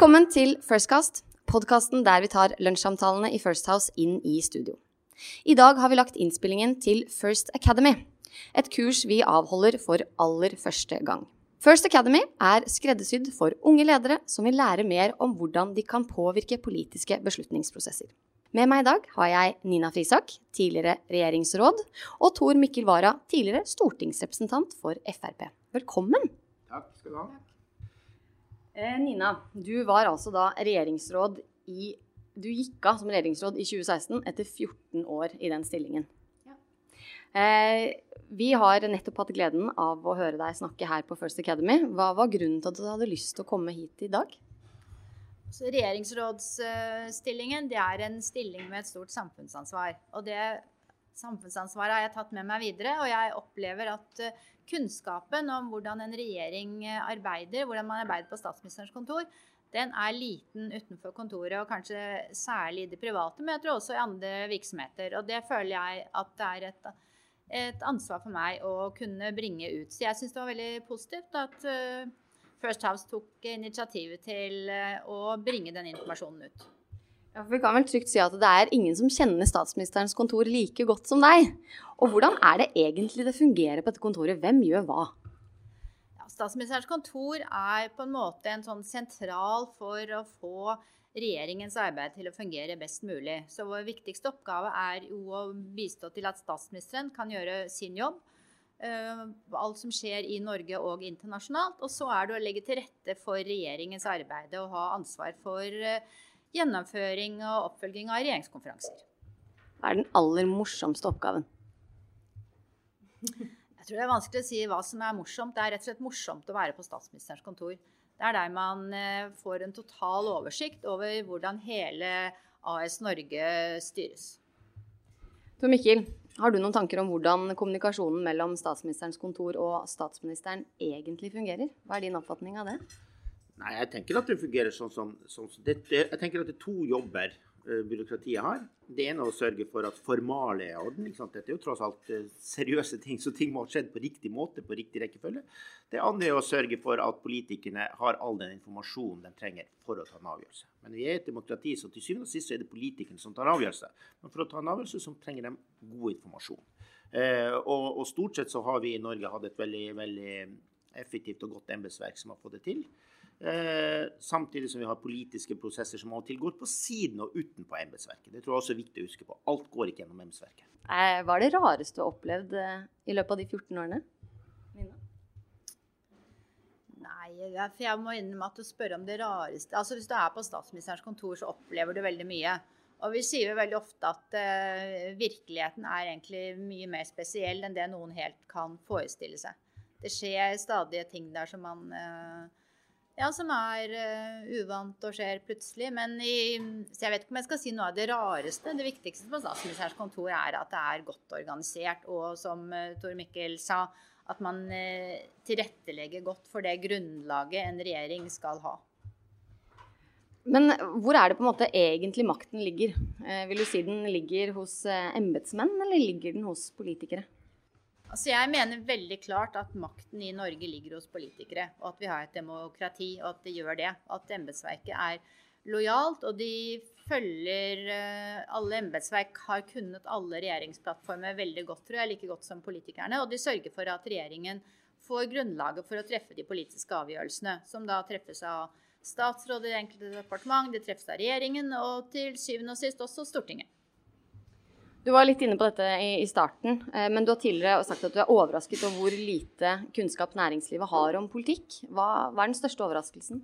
Velkommen til Firstcast, podkasten der vi tar lunsjsamtalene i First House inn i studio. I dag har vi lagt innspillingen til First Academy, et kurs vi avholder for aller første gang. First Academy er skreddersydd for unge ledere som vil lære mer om hvordan de kan påvirke politiske beslutningsprosesser. Med meg i dag har jeg Nina Frisak, tidligere regjeringsråd, og Tor Mikkel Wara, tidligere stortingsrepresentant for Frp. Velkommen. Takk skal du ha. Eh, Nina, du var altså da regjeringsråd i Du gikk av som regjeringsråd i 2016 etter 14 år i den stillingen. Ja. Eh, vi har nettopp hatt gleden av å høre deg snakke her på First Academy. Hva var grunnen til at du hadde lyst til å komme hit i dag? Så regjeringsrådsstillingen det er en stilling med et stort samfunnsansvar. Og det samfunnsansvaret har jeg tatt med meg videre. Og jeg opplever at eh, kunnskapen om hvordan en regjering eh, arbeider, hvordan man arbeider på statsministerens kontor, den er liten utenfor kontoret, og kanskje særlig i det private, men jeg tror også i andre virksomheter. Og det føler jeg at det er et, et ansvar for meg å kunne bringe ut. Så jeg syns det var veldig positivt at uh, First House tok initiativet til å bringe den informasjonen ut. Ja, Vi kan vel trygt si at det er ingen som kjenner statsministerens kontor like godt som deg. Og hvordan er det egentlig det fungerer på dette kontoret? Hvem gjør hva? Ja, statsministerens kontor er på en måte en sånn sentral for å få regjeringens arbeid til å fungere best mulig. Så vår viktigste oppgave er jo å bistå til at statsministeren kan gjøre sin jobb. Uh, alt som skjer i Norge og internasjonalt. Og så er det å legge til rette for regjeringens arbeid og ha ansvar for uh, gjennomføring og oppfølging av regjeringskonferanser. Hva er den aller morsomste oppgaven? Jeg tror det er vanskelig å si hva som er morsomt. Det er rett og slett morsomt å være på statsministerens kontor. Det er der man eh, får en total oversikt over hvordan hele AS Norge styres. Tor Mikkel, har du noen tanker om hvordan kommunikasjonen mellom statsministerens kontor og statsministeren egentlig fungerer? Hva er din oppfatning av det? Nei, jeg tenker at det fungerer sånn som, sånn det, Jeg tenker at det er to jobber uh, byråkratiet har. Det ene er å sørge for at formalet er orden. Dette er jo tross alt uh, seriøse ting, så ting må ha skjedd på riktig måte, på riktig rekkefølge. Det andre er å sørge for at politikerne har all den informasjonen de trenger for å ta en avgjørelse. Men vi er et demokrati, så til syvende og sist er det politikerne som tar avgjørelse. Men for å ta en avgjørelse så trenger de god informasjon. Uh, og, og, stort sett så har vi i Norge hatt et veldig, veldig effektivt og godt embetsverk som har fått det til. Eh, samtidig som vi har politiske prosesser som av og til går på siden og utenpå embetsverket. Det tror jeg også er viktig å huske på. Alt går ikke gjennom embetsverket. Eh, hva er det rareste du har opplevd eh, i løpet av de 14 årene? Nina? Nei, for jeg må innrømme at du spør om det rareste Altså Hvis du er på statsministerens kontor, så opplever du veldig mye. Og vi sier jo veldig ofte at uh, virkeligheten er egentlig mye mer spesiell enn det noen helt kan forestille seg. Det skjer stadige ting der som man uh, ja, som er uh, uvant og skjer plutselig. Men i, så jeg vet ikke om jeg skal si noe av det rareste. Det viktigste på statsministerens kontor er at det er godt organisert, og som uh, Tor Mikkel sa, at man uh, tilrettelegger godt for det grunnlaget en regjering skal ha. Men hvor er det på en måte egentlig makten ligger? Vil du si den ligger hos eh, embetsmenn, eller ligger den hos politikere? Altså jeg mener veldig klart at makten i Norge ligger hos politikere. Og at vi har et demokrati, og at det gjør det. At embetsverket er lojalt, og de følger eh, Alle embetsverk har kunnet alle regjeringsplattformer veldig godt, tror jeg, like godt som politikerne. Og de sørger for at regjeringen får grunnlaget for å treffe de politiske avgjørelsene, som da treffes av statsråd i enkelte departement, de treffes av regjeringen, og til syvende og sist også Stortinget. Du var litt inne på dette i, i starten, eh, men du har tidligere sagt at du er overrasket over hvor lite kunnskap næringslivet har om politikk. Hva, hva, er den største overraskelsen?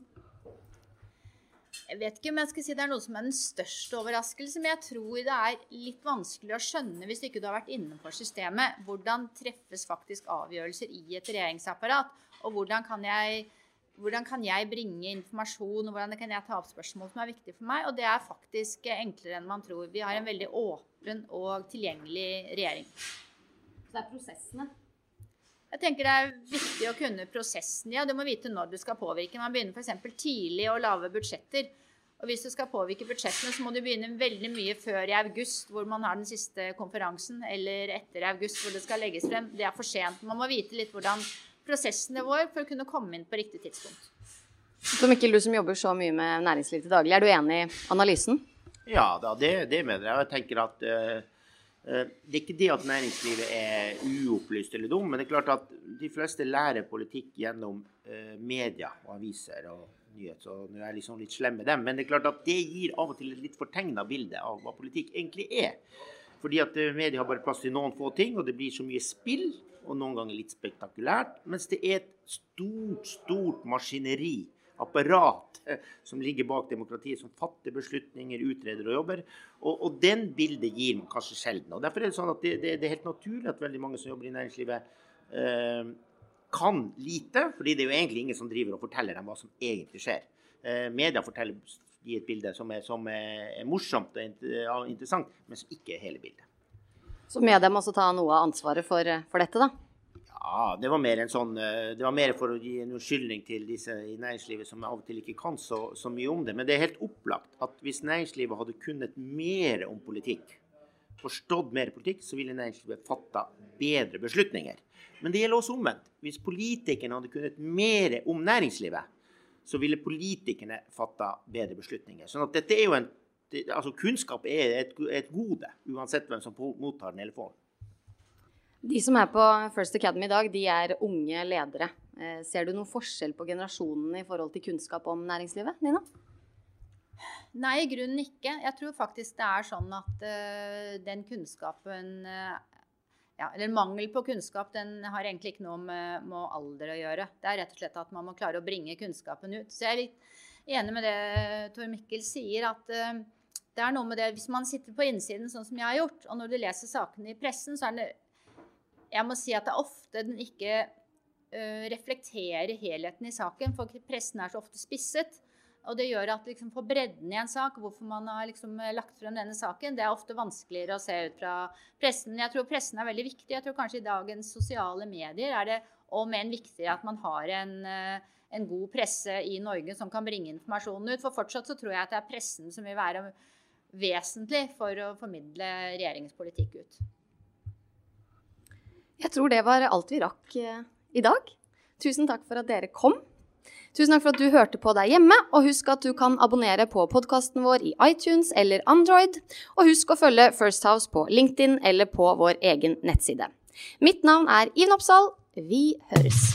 Jeg vet ikke om jeg skal si det er noe som er den største overraskelsen, men jeg tror det er litt vanskelig å skjønne hvis ikke du har vært innenfor systemet. Hvordan treffes faktisk avgjørelser i et regjeringsapparat? Og hvordan kan jeg hvordan kan jeg bringe informasjon, og hvordan kan jeg ta opp spørsmål som er viktige for meg? Og det er faktisk enklere enn man tror. Vi har en veldig åpen og tilgjengelig regjering. Så det er prosessene? Jeg tenker det er viktig å kunne prosessen. Ja, du må vite når du skal påvirke. Man begynner f.eks. tidlig å lage budsjetter. Og hvis du skal påvirke budsjettene, så må du begynne veldig mye før i august, hvor man har den siste konferansen, eller etter august, hvor det skal legges frem. Det er for sent. Man må vite litt hvordan prosessene våre for å kunne komme inn på riktig tidspunkt. Så Mikkel, du som jobber så mye med næringsliv til daglig, er du enig i analysen? Ja, da, det, det mener jeg. Jeg tenker at uh, det er ikke det at næringslivet er uopplyst eller dum, men det er klart at de fleste lærer politikk gjennom uh, media og aviser og nyhet, så nå er jeg liksom litt slem med dem. Men det er klart at det gir av og til et litt fortegna bilde av hva politikk egentlig er. Fordi at media har bare plass til noen få ting, og det blir så mye spill, og noen ganger litt spektakulært. Mens det er et stort, stort maskineri apparat som ligger bak demokratiet, som fatter beslutninger, utreder og jobber. Og, og den bildet gir man kanskje sjelden. og Derfor er det sånn at det, det, det, er helt naturlig at veldig mange som jobber i næringslivet, eh, kan lite. fordi det er jo egentlig ingen som driver og forteller dem hva som egentlig skjer. Eh, media forteller i et bilde som er, som er morsomt og interessant, men som ikke er hele bildet. Så media må også ta noe av ansvaret for, for dette, da? Ja, det var mer sånn, eh, det var mer for å gi en unnskyldning til disse i næringslivet som av og til ikke kan så, så, mye om det. Men det er helt opplagt at hvis næringslivet hadde kunnet mer om politikk, forstått mer politikk, så ville næringslivet fatta bedre beslutninger. Men det gjelder også omvendt. Hvis politikerne hadde kunnet mer om næringslivet, så ville politikerne fatta bedre beslutninger. Sånn at dette er jo en, altså Kunnskap er et, et gode, uansett hvem som mottar den eller får den. De som er på First Academy i dag, de er unge ledere. Eh, ser du noen forskjell på generasjonene i forhold til kunnskap om næringslivet? Nina? Nei, i grunnen ikke. Jeg tror faktisk det er sånn at uh, den kunnskapen uh, ja, Eller mangel på kunnskap, den har egentlig ikke noe med, med, alder å gjøre. Det er rett og slett at man må klare å bringe kunnskapen ut. Så jeg er litt enig med det Tor Mikkel sier, at uh, det er noe med det Hvis man sitter på innsiden sånn som jeg har gjort, og når du leser sakene i pressen, så er det jeg må si at det er ofte den ikke uh, reflekterer helheten i saken, for pressen er så ofte spisset. Og det gjør at liksom, for bredden i en sak, hvorfor man har liksom, lagt frem denne saken, det er ofte vanskeligere å se ut fra pressen. Jeg tror pressen er veldig viktig. Jeg tror kanskje i dagens sosiale medier er det om enn viktigere at man har en, uh, en god presse i Norge som kan bringe informasjonen ut. For fortsatt så tror jeg at det er pressen som vil være vesentlig for å formidle regjeringens politikk ut. Jeg tror det var alt vi rakk eh, i dag. Tusen takk for at dere kom. Tusen takk for at du hørte på deg hjemme, og husk at du kan abonnere på podkasten vår i iTunes eller Android. Og husk å følge First House på LinkedIn eller på vår egen nettside. Mitt navn er Iven Oppsal. Vi høres.